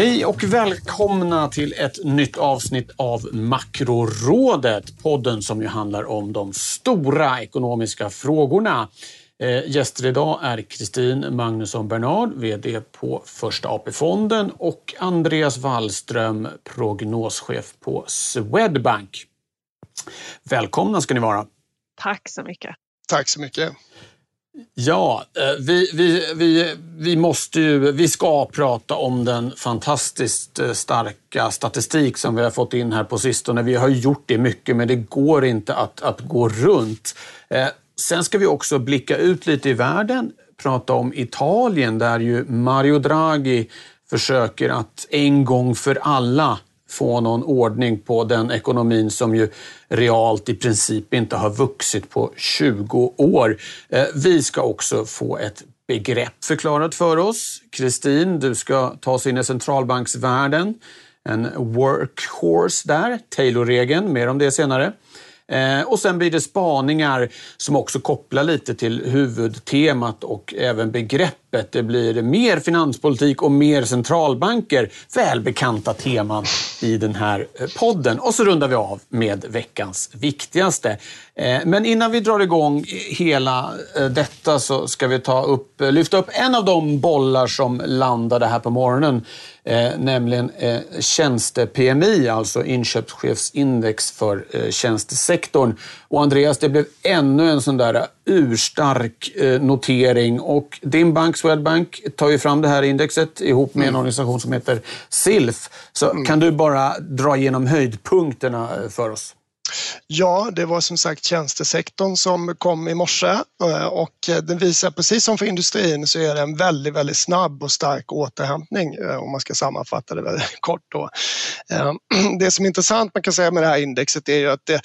Hej och välkomna till ett nytt avsnitt av Makrorådet. Podden som ju handlar om de stora ekonomiska frågorna. Eh, gäster idag är Kristin Magnusson Bernard, VD på Första AP-fonden och Andreas Wallström, prognoschef på Swedbank. Välkomna ska ni vara. Tack så mycket. Tack så mycket. Ja, eh, vi, vi, vi, vi måste ju, vi ska prata om den fantastiskt eh, starka statistik som vi har fått in här på sistone. Vi har gjort det mycket, men det går inte att, att gå runt. Eh, sen ska vi också blicka ut lite i världen, prata om Italien där ju Mario Draghi försöker att en gång för alla få någon ordning på den ekonomin som ju realt i princip inte har vuxit på 20 år. Eh, vi ska också få ett begrepp förklarat för oss. Kristin, du ska ta oss in i centralbanksvärlden. En workhorse där, Taylor-regeln, mer om det senare. Eh, och sen blir det spaningar som också kopplar lite till huvudtemat och även begreppet. Det blir mer finanspolitik och mer centralbanker. Välbekanta teman i den här eh, podden. Och så rundar vi av med veckans viktigaste. Eh, men innan vi drar igång hela eh, detta så ska vi ta upp, lyfta upp en av de bollar som landade här på morgonen nämligen tjänste-PMI, alltså inköpschefsindex för tjänstesektorn. Och Andreas, det blev ännu en sån där urstark eh, notering och din bank Swedbank tar ju fram det här indexet ihop med en mm. organisation som heter SILF. Så mm. kan du bara dra igenom höjdpunkterna eh, för oss? Ja, det var som sagt tjänstesektorn som kom i morse eh, och den visar precis som för industrin så är det en väldigt, väldigt snabb och stark återhämtning om man ska sammanfatta det väldigt kort. Då. Det som är intressant man kan säga med det här indexet är ju att det,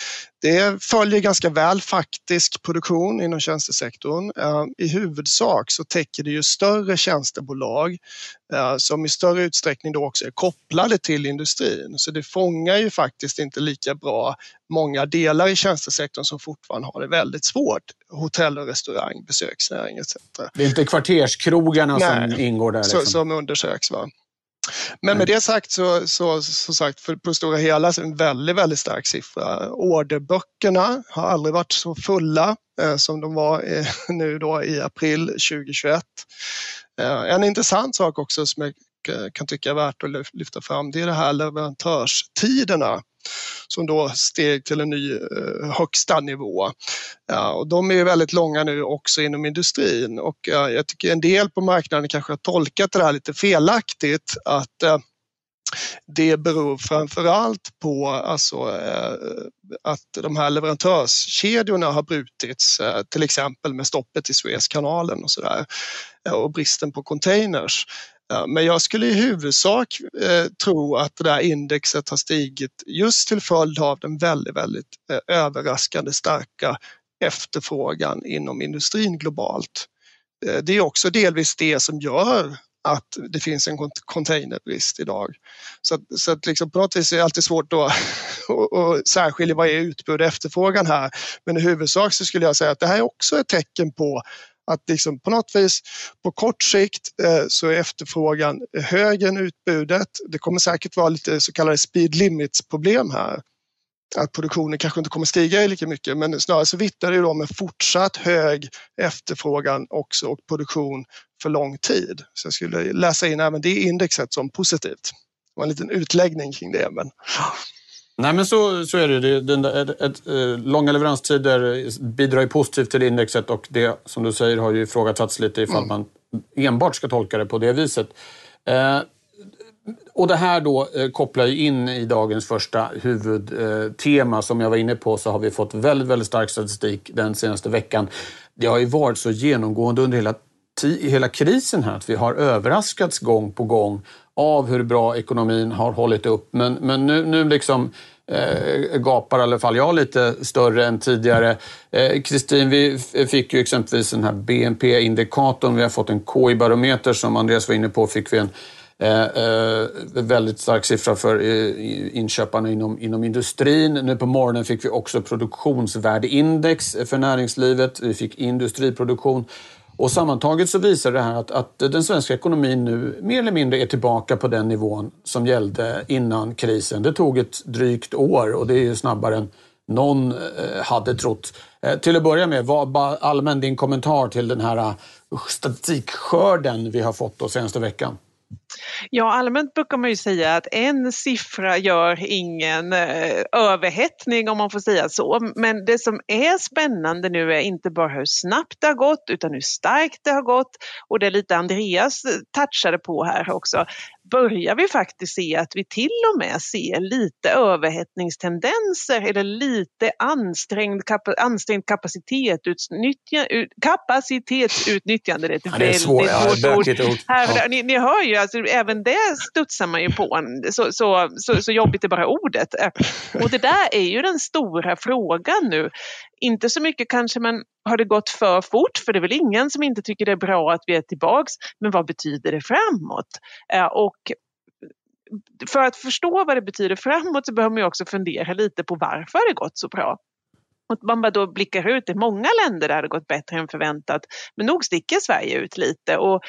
det följer ganska väl faktisk produktion inom tjänstesektorn. I huvudsak så täcker det ju större tjänstebolag som i större utsträckning då också är kopplade till industrin. Så det fångar ju faktiskt inte lika bra många delar i tjänstesektorn som fortfarande har det väldigt svårt. Hotell och restaurang, besöksnäring etc. Det är inte kvarterskrogarna Nej, som ingår där? Liksom. som undersöks. Va? Men med det sagt så, så, så sagt, för på stora hela så är det en väldigt, väldigt stark siffra. Orderböckerna har aldrig varit så fulla eh, som de var eh, nu då i april 2021. Eh, en intressant sak också som jag kan tycka är värt att lyfta fram, det är det här leverantörstiderna som då steg till en ny eh, högsta nivå. Ja, och de är väldigt långa nu också inom industrin och jag tycker en del på marknaden kanske har tolkat det här lite felaktigt att eh, det beror framför allt på alltså, eh, att de här leverantörskedjorna har brutits, eh, till exempel med stoppet i Suezkanalen och sådär eh, och bristen på containers. Men jag skulle i huvudsak eh, tro att det där indexet har stigit just till följd av den väldigt, väldigt eh, överraskande starka efterfrågan inom industrin globalt. Eh, det är också delvis det som gör att det finns en containerbrist idag. Så, så att liksom på något vis är det alltid svårt att särskilja vad är utbud och efterfrågan här. Men i huvudsak så skulle jag säga att det här är också ett tecken på att liksom på något vis på kort sikt eh, så är efterfrågan högre än utbudet. Det kommer säkert vara lite så kallade speed limits problem här. Att produktionen kanske inte kommer stiga lika mycket men snarare så vittnar det om en fortsatt hög efterfrågan också och produktion för lång tid. Så jag skulle läsa in även det indexet som positivt. Det var en liten utläggning kring det. Men... Nej, men så, så är det. det den, ett, ett, ett, eh, långa leveranstider bidrar ju positivt till indexet och det, som du säger, har ju ifrågasatts lite ifall mm. man enbart ska tolka det på det viset. Eh, och det här då eh, kopplar ju in i dagens första huvudtema. Som jag var inne på så har vi fått väldigt, väldigt stark statistik den senaste veckan. Det har ju varit så genomgående under hela, hela krisen här att vi har överraskats gång på gång av hur bra ekonomin har hållit upp. Men, men nu, nu liksom eh, gapar i alla fall jag lite större än tidigare. Eh, Kristin, eh, vi fick ju exempelvis den här BNP-indikatorn. Vi har fått en KI-barometer som Andreas var inne på. Fick vi en Eh, eh, väldigt stark siffra för eh, inköparna inom, inom industrin. Nu på morgonen fick vi också produktionsvärdeindex för näringslivet. Vi fick industriproduktion. Och sammantaget så visar det här att, att den svenska ekonomin nu mer eller mindre är tillbaka på den nivån som gällde innan krisen. Det tog ett drygt år och det är ju snabbare än någon eh, hade trott. Eh, till att börja med, vad allmän din kommentar till den här eh, statistikskörden vi har fått då senaste veckan? Ja, allmänt brukar man ju säga att en siffra gör ingen eh, överhettning om man får säga så. Men det som är spännande nu är inte bara hur snabbt det har gått utan hur starkt det har gått och det är lite Andreas touchade på här också börjar vi faktiskt se att vi till och med ser lite överhettningstendenser eller lite ansträngd, ansträngd kapacitetsutnyttjande. Kapacitetsutnyttjande, det är ett ja, det är svår, ja, ord. Här, ni, ni, hör ju, alltså, även det studsar man ju på. Så, så, så, så jobbigt är bara ordet. Och det där är ju den stora frågan nu. Inte så mycket kanske, men har det gått för fort? För det är väl ingen som inte tycker det är bra att vi är tillbaks. Men vad betyder det framåt? Eh, och för att förstå vad det betyder framåt så behöver man också fundera lite på varför det gått så bra. Och man bara då blickar ut, i många länder där det gått bättre än förväntat. Men nog sticker Sverige ut lite och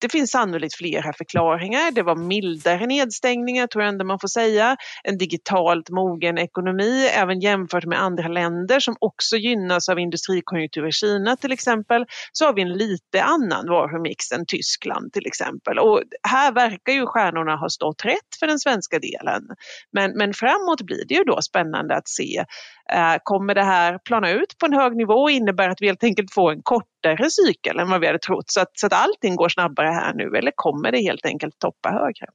det finns sannolikt flera förklaringar. Det var mildare nedstängningar tror jag ändå man får säga. En digitalt mogen ekonomi även jämfört med andra länder som också gynnas av industrikonjunktur i Kina till exempel så har vi en lite annan varumix än Tyskland till exempel. Och här verkar ju stjärnorna ha stått rätt för den svenska delen. Men, men framåt blir det ju då spännande att se Eh, kommer det här plana ut på en hög nivå och innebär att vi helt enkelt får en kort kortare cykel än vad vi hade trott så att, så att allting går snabbare här nu eller kommer det helt enkelt toppa högre?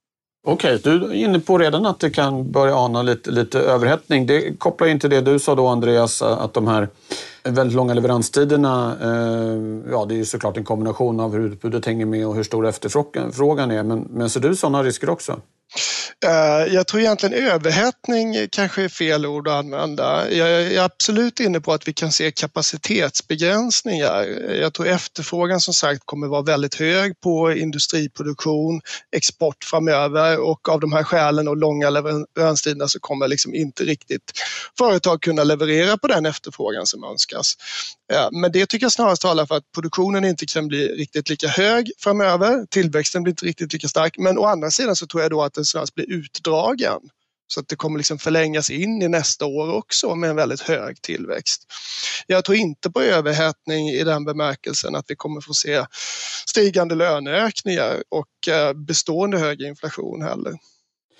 Okej, okay, du är inne på redan att det kan börja ana lite, lite överhettning. Det kopplar in till det du sa då Andreas, att de här väldigt långa leveranstiderna, eh, ja det är ju såklart en kombination av hur utbudet hänger med och hur stor efterfrågan är. Men, men ser du sådana risker också? Eh, jag tror egentligen överhettning kanske är fel ord att använda. Jag är absolut inne på att vi kan se kapacitetsbegränsningar. Jag tror efterfrågan som sagt kommer vara väldigt hög på industriproduktion, export framöver och av de här skälen och långa leveranstiderna så kommer liksom inte riktigt företag kunna leverera på den efterfrågan som önskas. Eh, men det tycker jag snarast talar för att produktionen inte kan bli riktigt lika hög framöver. Tillväxten blir inte riktigt lika stark. Men å andra sidan så tror jag då att den blir utdragen. Så att det kommer liksom förlängas in i nästa år också med en väldigt hög tillväxt. Jag tror inte på överhettning i den bemärkelsen att vi kommer få se stigande löneökningar och eh, bestående hög inflation heller.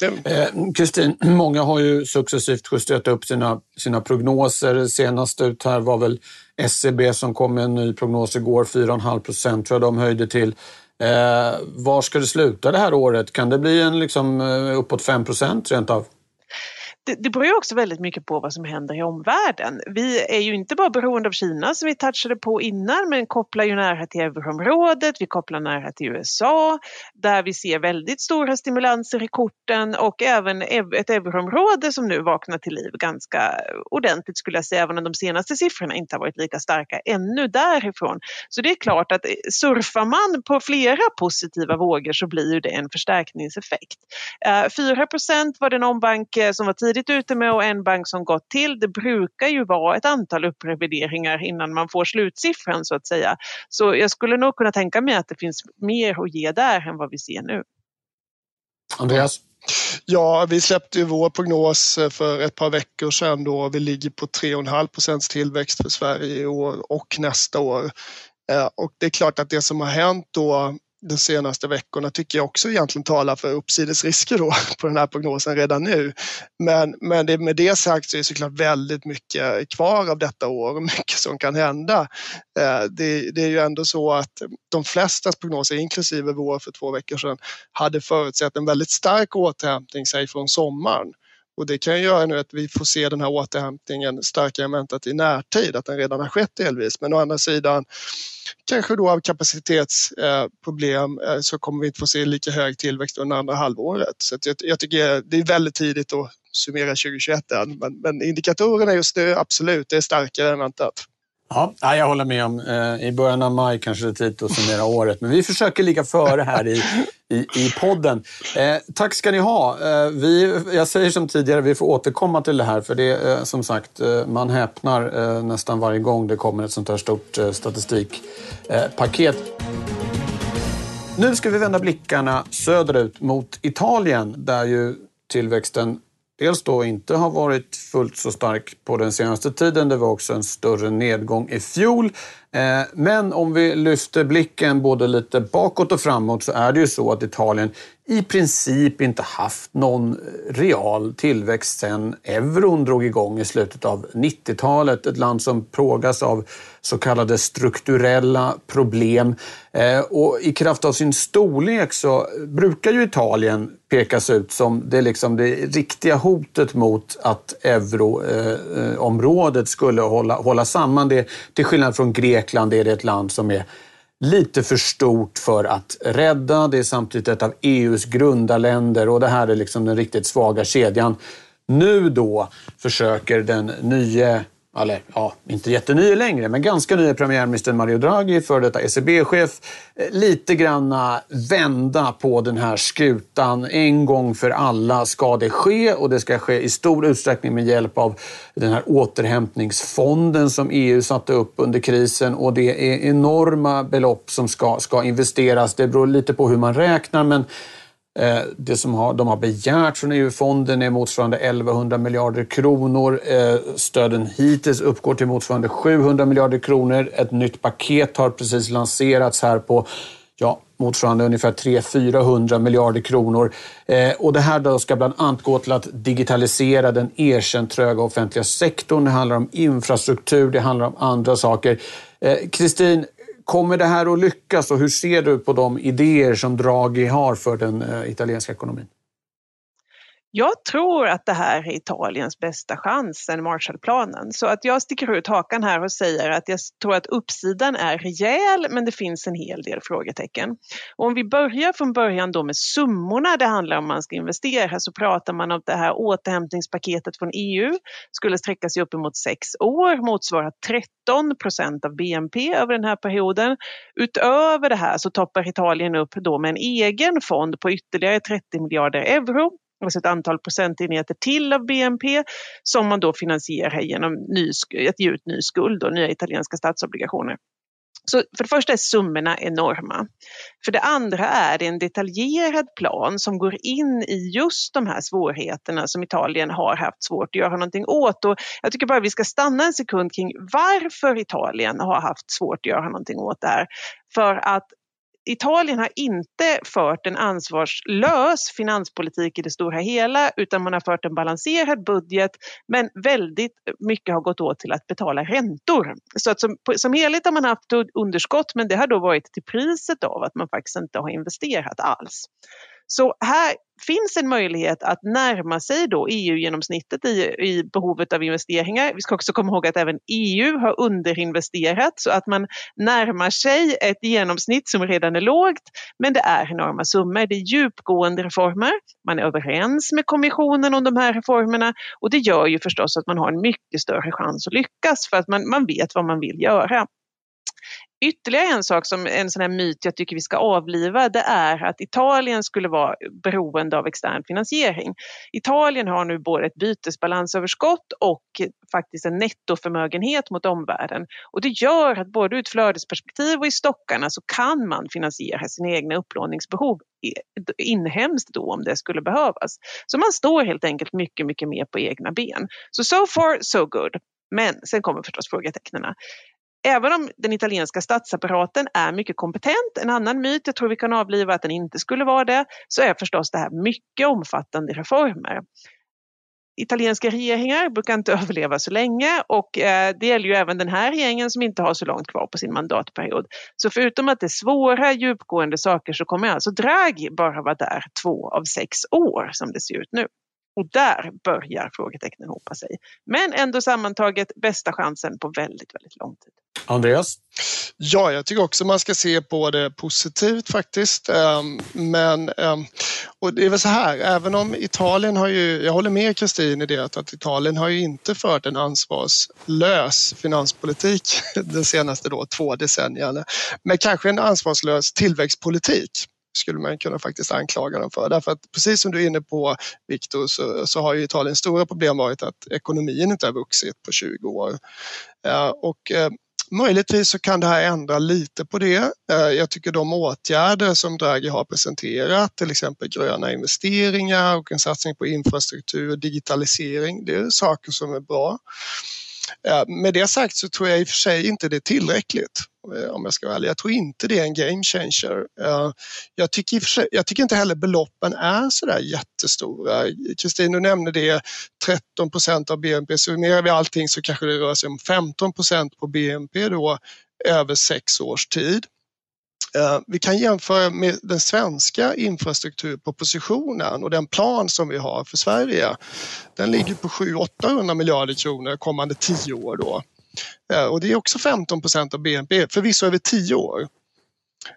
Eh, Kristin, eh, många har ju successivt justerat upp sina, sina prognoser. Senast ut här var väl SCB som kom med en ny prognos igår, 4,5 procent tror jag de höjde till. Eh, var ska det sluta det här året? Kan det bli en liksom, eh, uppåt 5 procent rent av? Det, det beror ju också väldigt mycket på vad som händer i omvärlden. Vi är ju inte bara beroende av Kina som vi touchade på innan men kopplar ju nära till euroområdet, vi kopplar nära till USA där vi ser väldigt stora stimulanser i korten och även ett euroområde som nu vaknar till liv ganska ordentligt skulle jag säga även om de senaste siffrorna inte har varit lika starka ännu därifrån. Så det är klart att eh, surfar man på flera positiva vågor så blir ju det en förstärkningseffekt. Eh, 4 var det någon bank eh, som var tidigare tidigt ute med och en bank som gått till. Det brukar ju vara ett antal upprevideringar innan man får slutsiffran så att säga. Så jag skulle nog kunna tänka mig att det finns mer att ge där än vad vi ser nu. Andreas? Ja, vi släppte ju vår prognos för ett par veckor sedan då vi ligger på 3,5 procents tillväxt för Sverige i år och nästa år. Eh, och det är klart att det som har hänt då de senaste veckorna tycker jag också egentligen talar för uppsidesrisker då på den här prognosen redan nu. Men, men det, med det sagt så är det såklart väldigt mycket kvar av detta år och mycket som kan hända. Eh, det, det är ju ändå så att de flesta prognoser, inklusive vår för två veckor sedan, hade förutsett en väldigt stark återhämtning, säg från sommaren. Och det kan göra nu att vi får se den här återhämtningen starkare än väntat i närtid, att den redan har skett delvis. Men å andra sidan, kanske då av kapacitetsproblem eh, eh, så kommer vi inte få se lika hög tillväxt under andra halvåret. Så jag, jag tycker det är väldigt tidigt att summera 2021 än. Men, men indikatorerna just nu, absolut, det är starkare än väntat. Ja, jag håller med om. Eh, I början av maj kanske det är tid att summera året. Men vi försöker ligga före här i, i, i podden. Eh, tack ska ni ha. Eh, vi, jag säger som tidigare, vi får återkomma till det här. För det eh, som sagt, eh, man häpnar eh, nästan varje gång det kommer ett sånt här stort statistikpaket. Nu ska vi vända blickarna söderut mot Italien där ju tillväxten dels då inte har varit fullt så stark på den senaste tiden. Det var också en större nedgång i fjol. Eh, men om vi lyfter blicken både lite bakåt och framåt så är det ju så att Italien i princip inte haft någon real tillväxt sedan euron drog igång i slutet av 90-talet. Ett land som plågas av så kallade strukturella problem. Eh, och i kraft av sin storlek så brukar ju Italien pekas ut som det, liksom det riktiga hotet mot att euroområdet eh, skulle hålla, hålla samman. Det, till skillnad från Grekland är det ett land som är lite för stort för att rädda. Det är samtidigt ett av EUs grundarländer och det här är liksom den riktigt svaga kedjan. Nu då försöker den nya eller ja, inte jätteny längre, men ganska nya premiärministern Mario Draghi, för detta ECB-chef, eh, lite granna vända på den här skutan. En gång för alla ska det ske och det ska ske i stor utsträckning med hjälp av den här återhämtningsfonden som EU satte upp under krisen och det är enorma belopp som ska, ska investeras. Det beror lite på hur man räknar, men Eh, det som har, de har begärt från EU-fonden är motsvarande 1100 miljarder kronor. Eh, stöden hittills uppgår till motsvarande 700 miljarder kronor. Ett nytt paket har precis lanserats här på ja, motsvarande ungefär 300-400 miljarder kronor. Eh, och det här då ska bland annat gå till att digitalisera den erkänt tröga offentliga sektorn. Det handlar om infrastruktur, det handlar om andra saker. Eh, Kristin, Kommer det här att lyckas och hur ser du på de idéer som Draghi har för den eh, italienska ekonomin? Jag tror att det här är Italiens bästa chans sen Marshallplanen. Så att jag sticker ut hakan här och säger att jag tror att uppsidan är rejäl men det finns en hel del frågetecken. Och om vi börjar från början då med summorna det handlar om man ska investera så pratar man om det här återhämtningspaketet från EU skulle sträcka sig uppemot sex år, motsvara 13 procent av BNP över den här perioden. Utöver det här så toppar Italien upp då med en egen fond på ytterligare 30 miljarder euro alltså ett antal procentenheter till av BNP som man då finansierar genom ny, att ge ut ny skuld och nya italienska statsobligationer. Så för det första är summorna enorma. För det andra är det en detaljerad plan som går in i just de här svårigheterna som Italien har haft svårt att göra någonting åt. Och jag tycker bara vi ska stanna en sekund kring varför Italien har haft svårt att göra någonting åt det här. För att Italien har inte fört en ansvarslös finanspolitik i det stora hela utan man har fört en balanserad budget men väldigt mycket har gått åt till att betala räntor. Så att som, som helhet har man haft underskott men det har då varit till priset av att man faktiskt inte har investerat alls. Så här finns en möjlighet att närma sig då EU-genomsnittet i, i behovet av investeringar. Vi ska också komma ihåg att även EU har underinvesterat så att man närmar sig ett genomsnitt som redan är lågt. Men det är enorma summor. Det är djupgående reformer. Man är överens med kommissionen om de här reformerna och det gör ju förstås att man har en mycket större chans att lyckas för att man, man vet vad man vill göra. Ytterligare en sak som en sån här myt jag tycker vi ska avliva det är att Italien skulle vara beroende av extern finansiering. Italien har nu både ett bytesbalansöverskott och faktiskt en nettoförmögenhet mot omvärlden och det gör att både ur ett flödesperspektiv och i stockarna så kan man finansiera sina egna upplåningsbehov inhemskt då om det skulle behövas. Så man står helt enkelt mycket, mycket mer på egna ben. Så so far so good. Men sen kommer förstås frågetecknen. Även om den italienska statsapparaten är mycket kompetent, en annan myt jag tror vi kan avliva att den inte skulle vara det, så är förstås det här mycket omfattande reformer. Italienska regeringar brukar inte överleva så länge och eh, det gäller ju även den här regeringen som inte har så långt kvar på sin mandatperiod. Så förutom att det är svåra djupgående saker så kommer alltså Draghi bara vara där två av sex år som det ser ut nu. Och där börjar frågetecknen hopa sig. Men ändå sammantaget bästa chansen på väldigt, väldigt lång tid. Andreas? Ja, jag tycker också man ska se på det positivt faktiskt. Ehm, men ehm, och det är väl så här, även om Italien har ju, jag håller med Kristin i det att Italien har ju inte fört en ansvarslös finanspolitik de senaste då, två decennierna. Men kanske en ansvarslös tillväxtpolitik skulle man kunna faktiskt anklaga dem för. Därför att precis som du är inne på Viktor så, så har ju Italiens stora problem varit att ekonomin inte har vuxit på 20 år. Eh, och eh, Möjligtvis så kan det här ändra lite på det. Eh, jag tycker de åtgärder som Draghi har presenterat, till exempel gröna investeringar och en satsning på infrastruktur och digitalisering, det är saker som är bra. Med det sagt så tror jag i och för sig inte det är tillräckligt eh, om jag ska vara ärlig. Jag tror inte det är en game changer. Eh, jag tycker, sig, jag tycker inte heller beloppen är sådär jättestora. Kristin, du nämnde det, 13 procent av BNP. Summerar vi allting så kanske det rör sig om 15 procent på BNP då över sex års tid. Eh, vi kan jämföra med den svenska infrastrukturpropositionen och den plan som vi har för Sverige. Den ligger på 700-800 miljarder kronor kommande tio år då. Eh, och det är också 15 procent av BNP, förvisso över tio år.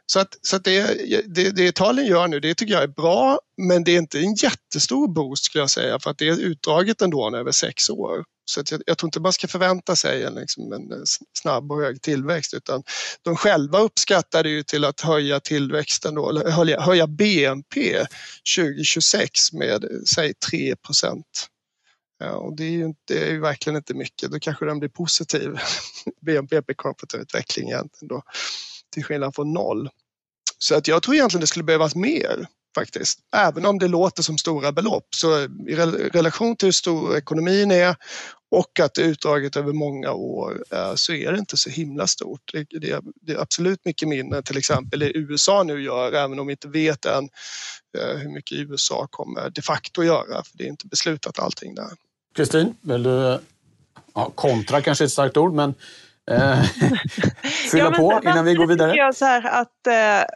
Så, att, så att det, det, det Italien gör nu, det tycker jag är bra, men det är inte en jättestor boost skulle jag säga, för att det är utdraget ändå över sex år. Så jag, jag, tror inte man ska förvänta sig en, liksom en eh, snabb och hög tillväxt utan de själva uppskattar det ju till att höja tillväxten då, eller höja, höja BNP 2026 med eh, säg 3 procent. Ja, och det är, ju inte, det är ju verkligen inte mycket, då kanske den blir positiv, BNP per capita-utveckling egentligen då, till skillnad från noll. Så att jag tror egentligen det skulle behövas mer faktiskt. Även om det låter som stora belopp så i relation till hur stor ekonomin är och att det är utdraget över många år eh, så är det inte så himla stort. Det är, absolut mycket mindre till exempel det USA nu gör, även om vi inte vet än eh, hur mycket USA kommer de facto göra, för det är inte beslutat allting där. Kristin, vill du ja, kontra kanske är ett starkt ord, men eh, fylla ja, men, på innan vi går vidare? Jag så här att, eh,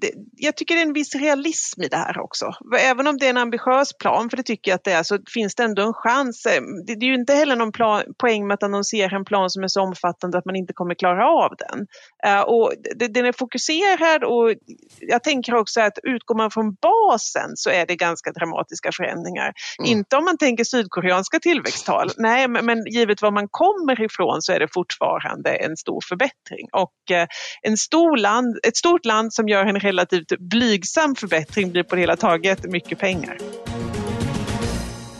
det, jag tycker det är en viss realism i det här också. Även om det är en ambitiös plan, för det tycker jag att det är, så finns det ändå en chans. Eh, det, det är ju inte heller någon plan, poäng med att annonsera en plan som är så omfattande att man inte kommer klara av den. Uh, och det, den är fokuserad och jag tänker också att utgår man från basen så är det ganska dramatiska förändringar. Mm. Inte om man tänker sydkoreanska tillväxttal, nej men, men givet var man kommer ifrån så är det fortfarande en stor förbättring. Och uh, en stor land, ett stort land som gör en relativt blygsam förbättring blir på det hela taget mycket pengar.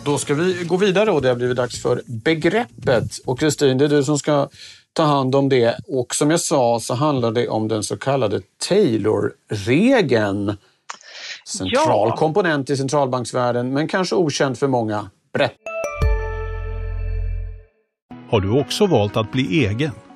Då ska vi gå vidare och det har blivit dags för begreppet. Och Kristin, det är du som ska ta hand om det. Och som jag sa så handlar det om den så kallade Taylor-regeln. Central ja. komponent i centralbanksvärlden, men kanske okänd för många. Berätta. Har du också valt att bli egen?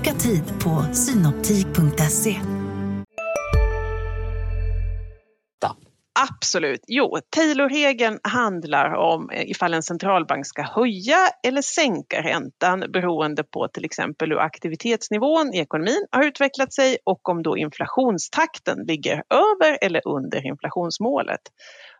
Boka tid på synoptik.se. Absolut. Jo, Taylor-regeln handlar om eh, ifall en centralbank ska höja eller sänka räntan beroende på till exempel hur aktivitetsnivån i ekonomin har utvecklat sig och om då inflationstakten ligger över eller under inflationsmålet.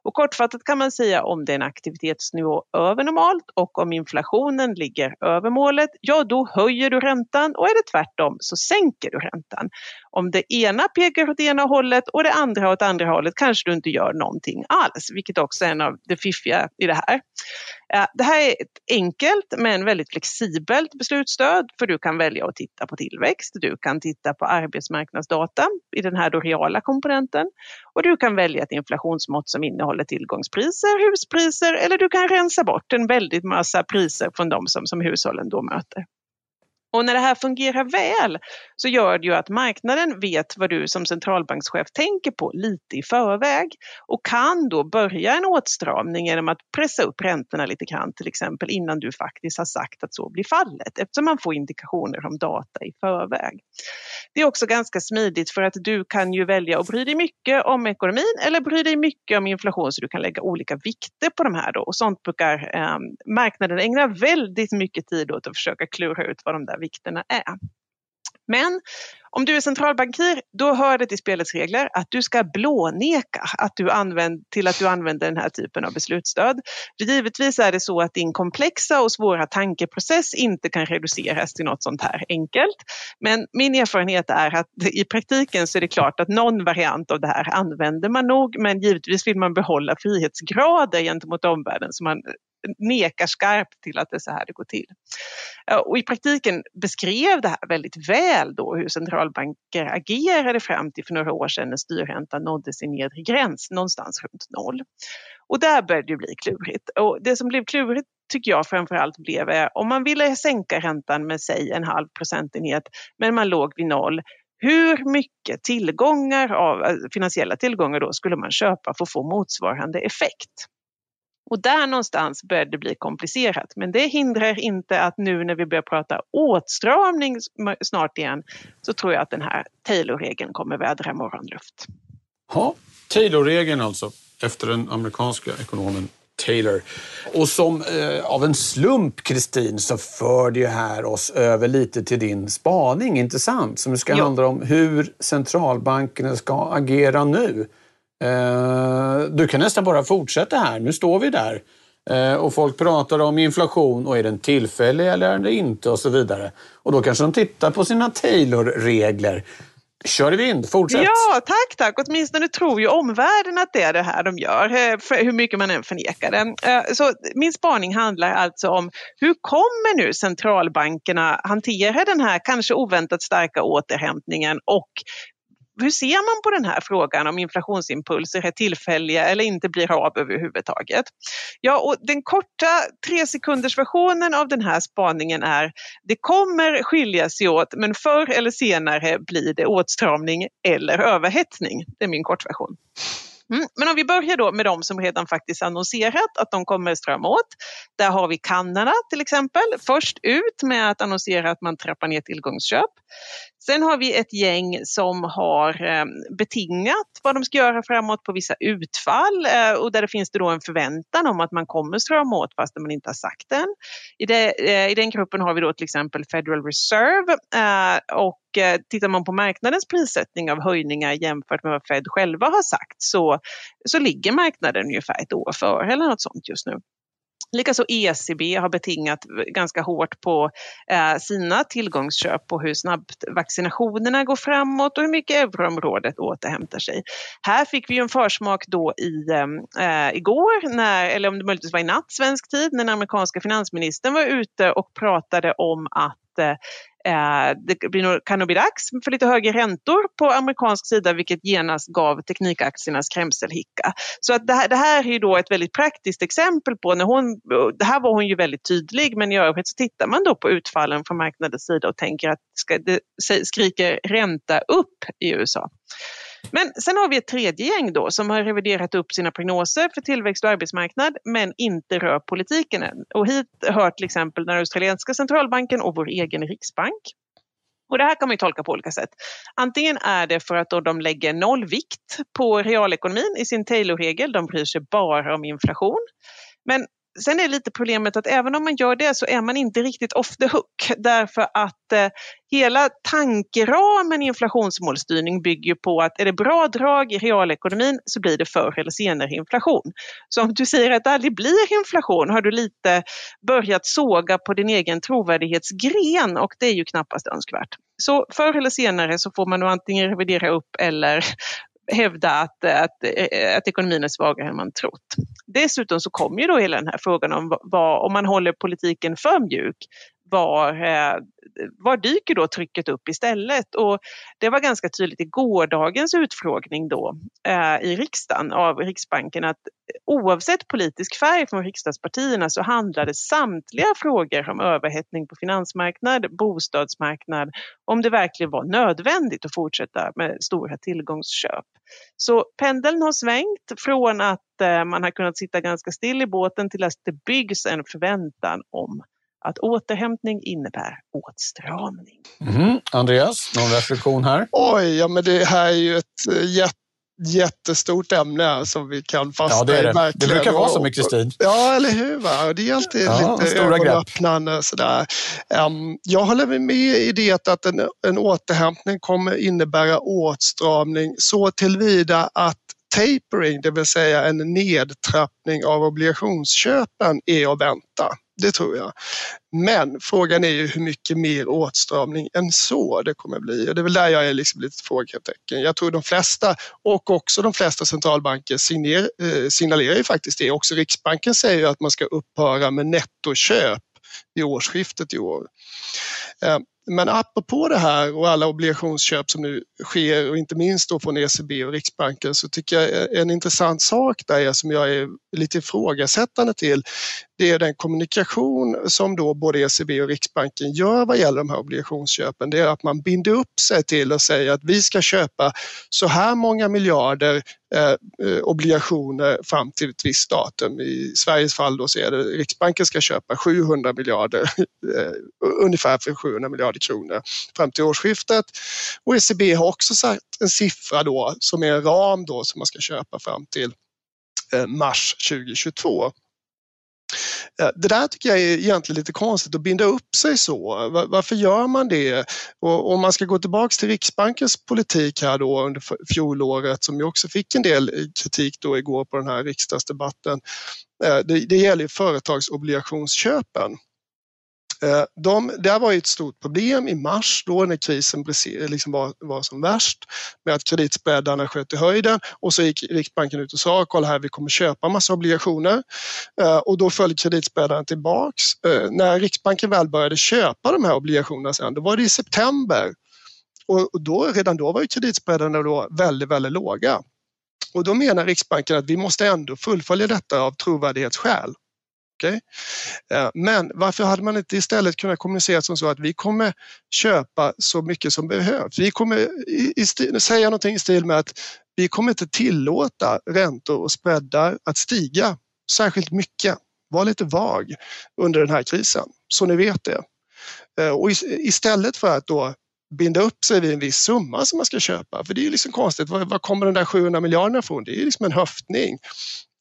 Och kortfattat kan man säga om det är en aktivitetsnivå över normalt och om inflationen ligger över målet, ja då höjer du räntan och är det tvärtom så sänker du räntan. Om det ena pekar åt ena hållet och det andra åt andra hållet kanske du inte gör någonting alls, vilket också är en av det fiffiga i det här. Det här är ett enkelt men väldigt flexibelt beslutsstöd för du kan välja att titta på tillväxt, du kan titta på arbetsmarknadsdata i den här då reala komponenten och du kan välja ett inflationsmått som innehåller tillgångspriser, huspriser eller du kan rensa bort en väldigt massa priser från de som, som hushållen då möter. Och när det här fungerar väl så gör det ju att marknaden vet vad du som centralbankschef tänker på lite i förväg och kan då börja en åtstramning genom att pressa upp räntorna lite grann till exempel innan du faktiskt har sagt att så blir fallet eftersom man får indikationer om data i förväg. Det är också ganska smidigt för att du kan ju välja att bry dig mycket om ekonomin eller bry dig mycket om inflation så du kan lägga olika vikter på de här då och sånt brukar eh, marknaden ägna väldigt mycket tid åt att försöka klura ut vad de där vikterna är. Men om du är centralbankir, då hör det till spelets regler att du ska blåneka att du använd, till att du använder den här typen av beslutsstöd. För givetvis är det så att din komplexa och svåra tankeprocess inte kan reduceras till något sånt här enkelt. Men min erfarenhet är att i praktiken så är det klart att någon variant av det här använder man nog, men givetvis vill man behålla frihetsgrader gentemot omvärlden så man nekar skarpt till att det är så här det går till. Och I praktiken beskrev det här väldigt väl då hur centralbanker agerade fram till för några år sedan när styrräntan nådde sin nedre gräns någonstans runt noll. Och där började det bli klurigt. Och det som blev klurigt tycker jag framförallt blev eh, om man ville sänka räntan med säg en halv procentenhet men man låg vid noll hur mycket tillgångar av eh, finansiella tillgångar då skulle man köpa för att få motsvarande effekt? Och där någonstans började det bli komplicerat. Men det hindrar inte att nu när vi börjar prata åtstramning snart igen så tror jag att den här Taylor-regeln kommer vädra morgonluft. Ja, Taylor-regeln alltså, efter den amerikanska ekonomen Taylor. Och som eh, av en slump, Kristin, så för det här oss över lite till din spaning, inte sant? Som ska jo. handla om hur centralbankerna ska agera nu. Eh, du kan nästan bara fortsätta här. Nu står vi där eh, och folk pratar om inflation och är den tillfällig eller är den inte och så vidare. Och då kanske de tittar på sina Taylor-regler. Kör i vind, fortsätt! Ja, tack, tack! Åtminstone tror ju omvärlden att det är det här de gör, eh, hur mycket man än förnekar det. Eh, så min spaning handlar alltså om hur kommer nu centralbankerna hantera den här kanske oväntat starka återhämtningen och hur ser man på den här frågan om inflationsimpulser är tillfälliga eller inte blir av överhuvudtaget? Ja, och den korta tre sekunders versionen av den här spaningen är det kommer skilja sig åt men förr eller senare blir det åtstramning eller överhettning. Det är min kortversion. Mm. Men om vi börjar då med de som redan faktiskt annonserat att de kommer strömma åt. Där har vi Kanada till exempel, först ut med att annonsera att man trappar ner tillgångsköp. Sen har vi ett gäng som har eh, betingat vad de ska göra framåt på vissa utfall eh, och där det finns det då en förväntan om att man kommer strama åt fast man inte har sagt det. I, det, eh, I den gruppen har vi då till exempel Federal Reserve och tittar man på marknadens prissättning av höjningar jämfört med vad Fed själva har sagt så, så ligger marknaden ungefär ett år före eller något sånt just nu. Likaså ECB har betingat ganska hårt på eh, sina tillgångsköp och hur snabbt vaccinationerna går framåt och hur mycket euroområdet återhämtar sig. Här fick vi en försmak då i, ehm, eh, igår, när, eller om det möjligtvis var i natt svensk tid, när den amerikanska finansministern var ute och pratade om att eh, Eh, det blir nog, kan nog bli dags för lite högre räntor på amerikansk sida vilket genast gav teknikaktierna skrämselhicka. Så att det, här, det här är ju då ett väldigt praktiskt exempel på när hon, det här var hon ju väldigt tydlig men i övrigt så tittar man då på utfallen från marknadens sida och tänker att ska, det skriker ränta upp i USA. Men sen har vi ett tredje gäng då som har reviderat upp sina prognoser för tillväxt och arbetsmarknad men inte rör politiken än. Och hit hör till exempel den australienska centralbanken och vår egen riksbank. Och det här kan man ju tolka på olika sätt. Antingen är det för att de lägger noll vikt på realekonomin i sin Taylor-regel, de bryr sig bara om inflation. Men Sen är lite problemet att även om man gör det så är man inte riktigt off the hook därför att eh, hela tankeramen i inflationsmålstyrning bygger på att är det bra drag i realekonomin så blir det förr eller senare inflation. Så om du säger att det aldrig blir inflation har du lite börjat såga på din egen trovärdighetsgren och det är ju knappast önskvärt. Så förr eller senare så får man nog antingen revidera upp eller hävda att, att, att ekonomin är svagare än man trott. Dessutom så kommer ju då hela den här frågan om vad, om man håller politiken för mjuk, var, eh, var dyker då trycket upp istället? Och det var ganska tydligt i gårdagens utfrågning då eh, i riksdagen av Riksbanken att oavsett politisk färg från riksdagspartierna så handlade samtliga frågor om överhettning på finansmarknad, bostadsmarknad, om det verkligen var nödvändigt att fortsätta med stora tillgångsköp. Så pendeln har svängt från att eh, man har kunnat sitta ganska still i båten till att det byggs en förväntan om att återhämtning innebär åtstramning. Mm. Andreas, någon reflektion här? Oj, ja men det här är ju ett jätte jättestort ämne som vi kan fastna ja, det är det. i. Det brukar vara så mycket Stig. Ja, eller hur? Va? Det är alltid ja, lite ögonöppnande. Sådär. Um, jag håller med i det att en, en återhämtning kommer innebära åtstramning så tillvida att tapering, det vill säga en nedtrappning av obligationsköpen, är att vänta. Det tror jag. Men frågan är ju hur mycket mer åtstramning än så det kommer bli. Och det är väl där jag är liksom lite frågetecken. Jag tror de flesta och också de flesta centralbanker eh, signalerar ju faktiskt det. Också Riksbanken säger ju att man ska upphöra med nettoköp vid årsskiftet i år. Eh, men apropå det här och alla obligationsköp som nu sker och inte minst då från ECB och Riksbanken så tycker jag en intressant sak där är, som jag är lite ifrågasättande till det är den kommunikation som då både ECB och Riksbanken gör vad gäller de här obligationsköpen. Det är att man binder upp sig till att säga att vi ska köpa så här många miljarder Eh, eh, obligationer fram till ett visst datum. I Sveriges fall då så är det Riksbanken ska köpa 700 miljarder, eh, ungefär för 700 miljarder kronor fram till årsskiftet. Och ECB har också satt en siffra då som är en ram då som man ska köpa fram till mars 2022. Eh, det där tycker jag är egentligen lite konstigt att binda upp sig så. Varför gör man det? Och om man ska gå tillbaks till Riksbankens politik här då under fjolåret som ju också fick en del eh, kritik då igår på den här riksdagsdebatten. Eh, det, det gäller företagsobligationsköpen. Eh, de, det var ett stort problem i mars då när krisen liksom var, var som värst med att kreditspreadarna sköt i höjden och så gick Riksbanken ut och sa kolla här vi kommer köpa massa obligationer eh, och då föll kreditspreadarna tillbaks. Eh, när Riksbanken väl började köpa de här obligationerna sen, då var det i september och då, redan då var kreditspreadarna då väldigt, väldigt låga. Och då menar Riksbanken att vi måste ändå fullfölja detta av trovärdighetsskäl. Okay? Eh, men varför hade man inte istället kunnat kommunicera som så att vi kommer köpa så mycket som behövs. Vi kommer i, i stil, säga någonting i stil med att vi kommer inte tillåta räntor och spreadar att stiga särskilt mycket. Var lite vag under den här krisen så ni vet det. Eh, och istället för att då binda upp sig vid en viss summa som man ska köpa. För det är ju liksom konstigt, var, var kommer de där 700 miljarderna ifrån? Det är ju liksom en höftning.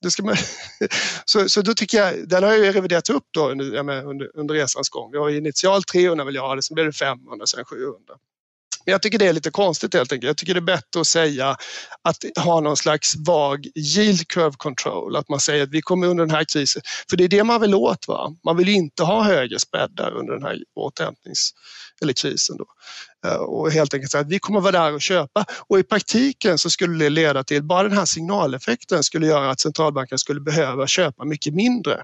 Det ska man, så, så då tycker jag, den har jag ju reviderat upp då under, under, under resans gång. Vi har initialt 300 miljarder, sen blev det 500, sen 700. Men jag tycker det är lite konstigt helt enkelt. Jag tycker det är bättre att säga att ha någon slags vag yield curve control, att man säger att vi kommer under den här krisen, för det är det man vill åt. Va? Man vill inte ha högre spreadar under den här återhämtnings eller krisen. Då. Eh, och helt enkelt säga att vi kommer vara där och köpa. Och i praktiken så skulle det leda till, bara den här signaleffekten skulle göra att centralbanken skulle behöva köpa mycket mindre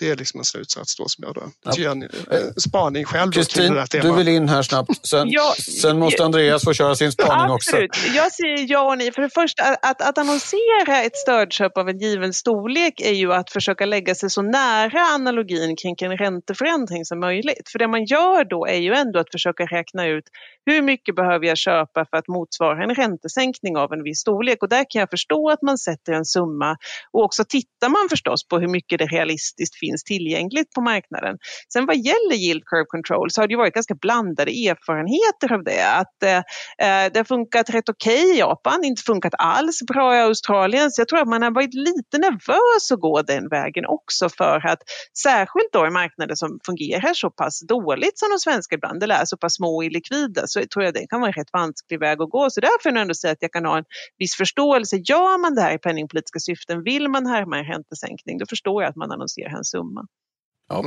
det är liksom en slutsats då som jag då, ja. en, en spaning själv. Kristin, du vill in här snabbt. Sen, ja, sen måste Andreas få köra sin spaning absolut. också. Jag säger ja och nej. För det första, att, att annonsera ett stödköp av en given storlek är ju att försöka lägga sig så nära analogin kring en ränteförändring som möjligt. För det man gör då är ju ändå att försöka räkna ut hur mycket behöver jag köpa för att motsvara en räntesänkning av en viss storlek? Och där kan jag förstå att man sätter en summa och också tittar man förstås på hur mycket det realistiskt finns tillgängligt på marknaden. Sen vad gäller yield curve control så har det varit ganska blandade erfarenheter av det. Att eh, eh det har funkat rätt okej okay i Japan, inte funkat alls bra i Australien. Så jag tror att man har varit lite nervös att gå den vägen också för att särskilt då i marknader som fungerar så pass dåligt som de svenska ibland, eller är så pass små och illikvida, så tror jag det kan vara en rätt vansklig väg att gå. Så därför får jag ändå säga att jag kan ha en viss förståelse. Gör man det här i penningpolitiska syften, vill man härma en räntesänkning, då förstår jag att man annonserar en summa. Ja.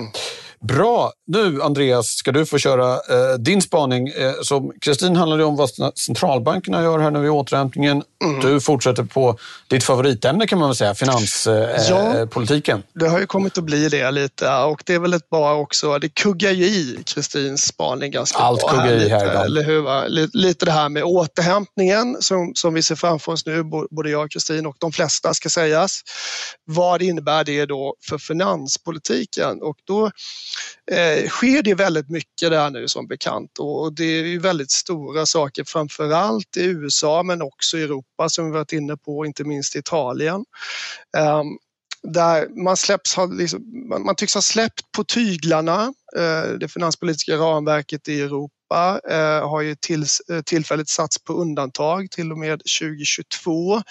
Bra! Nu Andreas ska du få köra eh, din spaning. Eh, som Kristin handlade om vad centralbankerna gör här nu vid återhämtningen. Mm. Du fortsätter på ditt favoritämne kan man väl säga, finanspolitiken. Eh, ja, det har ju kommit att bli det lite och det är väl ett bra också. Det kuggar ju i Kristins spaning ganska Allt bra. Allt kuggar i här idag. Eller hur? Lite, lite det här med återhämtningen som, som vi ser framför oss nu, både jag och Kristin och de flesta ska sägas. Vad innebär det då för finanspolitiken? Och då eh, sker det väldigt mycket där nu som bekant och det är ju väldigt stora saker framför allt i USA men också i Europa som vi varit inne på, inte minst Italien. Um, där man, släpps, liksom, man, tycks ha släppt på tyglarna. Eh, det finanspolitiska ramverket i Europa eh, har ju eh, tillfälligt satts på undantag till och med 2022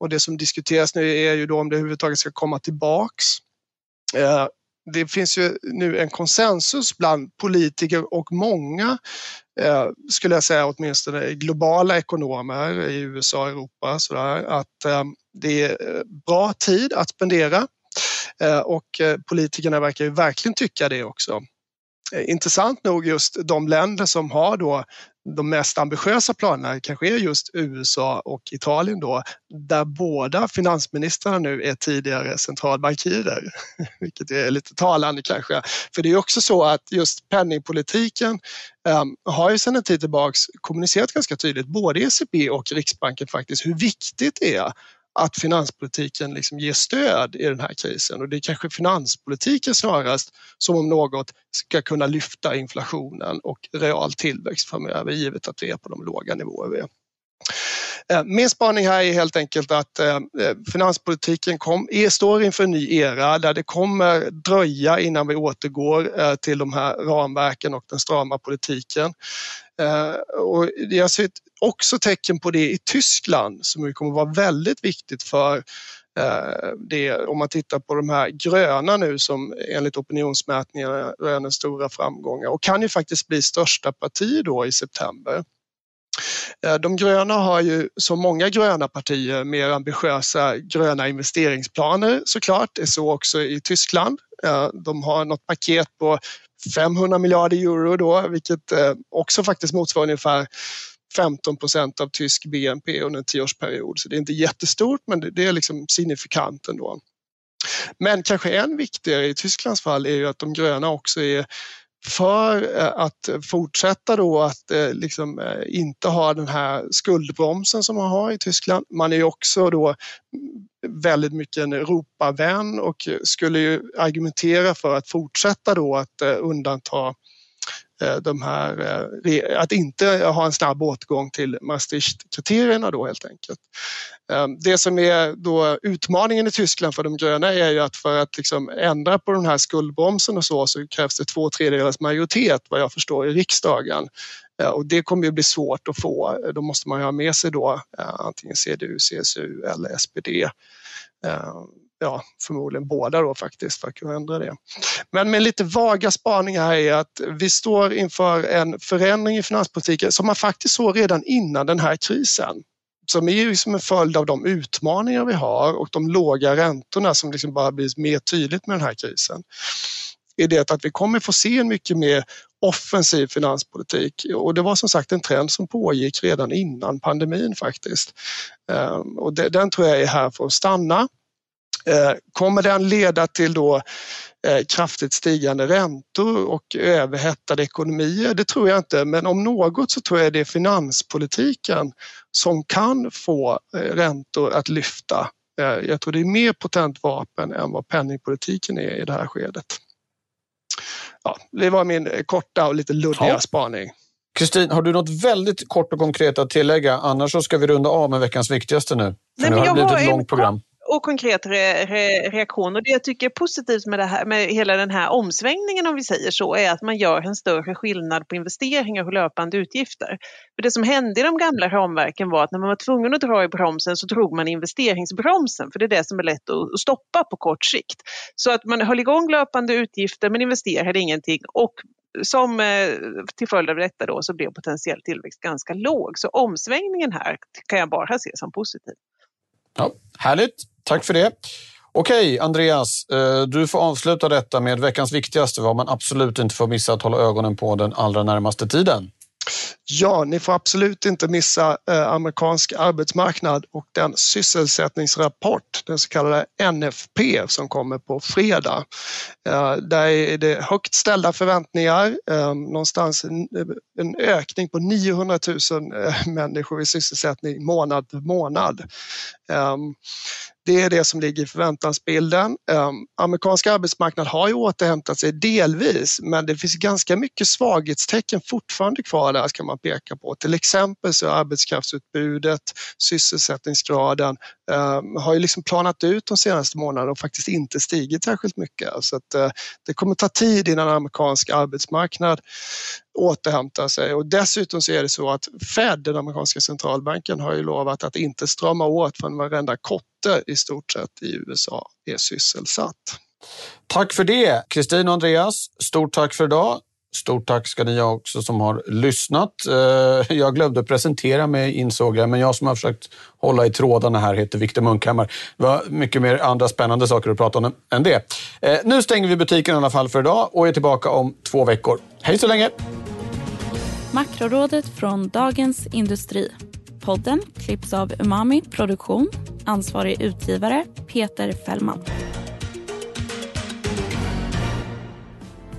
och det som diskuteras nu är ju då om det överhuvudtaget ska komma tillbaks eh, det finns ju nu en konsensus bland politiker och många, eh, skulle jag säga åtminstone globala ekonomer i USA och Europa, sådär, att eh, det är eh, bra tid att spendera eh, och eh, politikerna verkar ju verkligen tycka det också. Eh, intressant nog just de länder som har då de mest ambitiösa planerna kanske är just USA och Italien då, där båda finansministrarna nu är tidigare centralbankirer, vilket är lite talande kanske. För det är också så att just penningpolitiken um, har ju sedan en tid tillbaks kommunicerat ganska tydligt, både ECB och Riksbanken faktiskt, hur viktigt det är att finanspolitiken liksom ger stöd i den här krisen och det är kanske finanspolitiken snarast som om något ska kunna lyfta inflationen och real tillväxt framöver givet att vi är på de låga nivåer vi är. Eh, min spaning här är helt enkelt att eh, eh, finanspolitiken kom, står inför en ny era där det kommer dröja innan vi återgår till de här ramverken och den strama politiken. Och jag ser också tecken på det i Tyskland som kommer vara väldigt viktigt för det, om man tittar på de här gröna nu som enligt opinionsmätningarna röner stora framgångar och kan ju faktiskt bli största parti då i september. Eh, de gröna har ju som många gröna partier mer ambitiösa gröna investeringsplaner såklart. Det är så också i Tyskland. Eh, de har något paket på 500 miljarder euro då, vilket eh, också faktiskt motsvarar ungefär 15 procent av tysk BNP under en tioårsperiod. Så det är inte jättestort, men det är liksom signifikant ändå. Men kanske än viktigare i Tysklands fall är ju att de gröna också är för eh, att fortsätta då att eh, liksom eh, inte ha den här skuldbromsen som man har i Tyskland. Man är ju också då väldigt mycket en Europavän och skulle ju argumentera för att fortsätta då att undanta Eh, de här, eh, att inte ha en snabb återgång till Maastricht-kriterierna då helt enkelt. Ehm, det som är då utmaningen i Tyskland för de gröna är ju att för att liksom ändra på den här skuldbromsen och så, så krävs det två tredjedelars majoritet vad jag förstår i riksdagen. Eh, och det kommer ju bli svårt att få. Då måste man ju ha med sig då antingen CDU, CSU eller SPD. Ehm, Ja, förmodligen båda då faktiskt för att kunna ändra det. Men med lite vaga spaningar här är att vi står inför en förändring i finanspolitiken som man faktiskt såg redan innan den här krisen som är ju som en följd av de utmaningar vi har och de låga räntorna som liksom bara blir mer tydligt med den här krisen är det att vi kommer få se en mycket mer offensiv finanspolitik och det var som sagt en trend som pågick redan innan pandemin faktiskt. Ehm, och den tror jag är här för att stanna. Ehm, kommer den leda till då Eh, kraftigt stigande räntor och överhettade ekonomier. Det tror jag inte, men om något så tror jag det är finanspolitiken som kan få eh, räntor att lyfta. Eh, jag tror det är mer potent vapen än vad penningpolitiken är i det här skedet. Ja, det var min korta och lite luddiga ja. spaning. Kristin, har du något väldigt kort och konkret att tillägga? Annars så ska vi runda av med veckans viktigaste nu. För Nej, nu har det blivit ett långt program och konkret re, re, reaktion. Och det jag tycker är positivt med, det här, med hela den här omsvängningen om vi säger så är att man gör en större skillnad på investeringar och löpande utgifter. För det som hände i de gamla ramverken var att när man var tvungen att dra i bromsen så drog man investeringsbromsen för det är det som är lätt att stoppa på kort sikt. Så att man höll igång löpande utgifter men investerade ingenting och som eh, till följd av detta då så blev potentiell tillväxt ganska låg. Så omsvängningen här kan jag bara se som positiv. Ja, härligt. Tack för det. Okej, Andreas, eh, du får avsluta detta med veckans viktigaste, vad man absolut inte får missa att hålla ögonen på den allra närmaste tiden. Ja, ni får absolut inte missa eh, amerikansk arbetsmarknad och den sysselsättningsrapport, den så kallade NFP som kommer på fredag. Eh, där är det högt ställda förväntningar, eh, någonstans en, ökning på 900 000 människor i sysselsättning månad för månad. Det är det som ligger i förväntansbilden. Ehm, amerikanska arbetsmarknad har ju återhämtat sig delvis, men det finns ganska mycket svaghetstecken fortfarande kvar där ska man peka på. Till exempel så är arbetskraftsutbudet, sysselsättningsgraden Ehm, har ju liksom planat ut de senaste månaderna och faktiskt inte stigit särskilt mycket. Så att, eh, det kommer ta tid innan amerikansk arbetsmarknad återhämtar sig och dessutom så är det så att Fed, den amerikanska centralbanken, har ju lovat att inte strama åt förrän varenda kotte i stort sett i USA är sysselsatt. Tack för det, Kristin och Andreas. Stort tack för idag. Stort tack ska ni ha också som har lyssnat. Eh, jag glömde presentera mig insåg jag, men jag som har försökt hålla i trådarna här heter Viktor Munkhammar. Det var mycket mer andra spännande saker att prata om än det. Eh, nu stänger vi butiken i alla fall för idag och är tillbaka om två veckor. Hej så länge! Makrorådet från Dagens Industri. Podden klipps av Umami Produktion. Ansvarig utgivare Peter Fällman.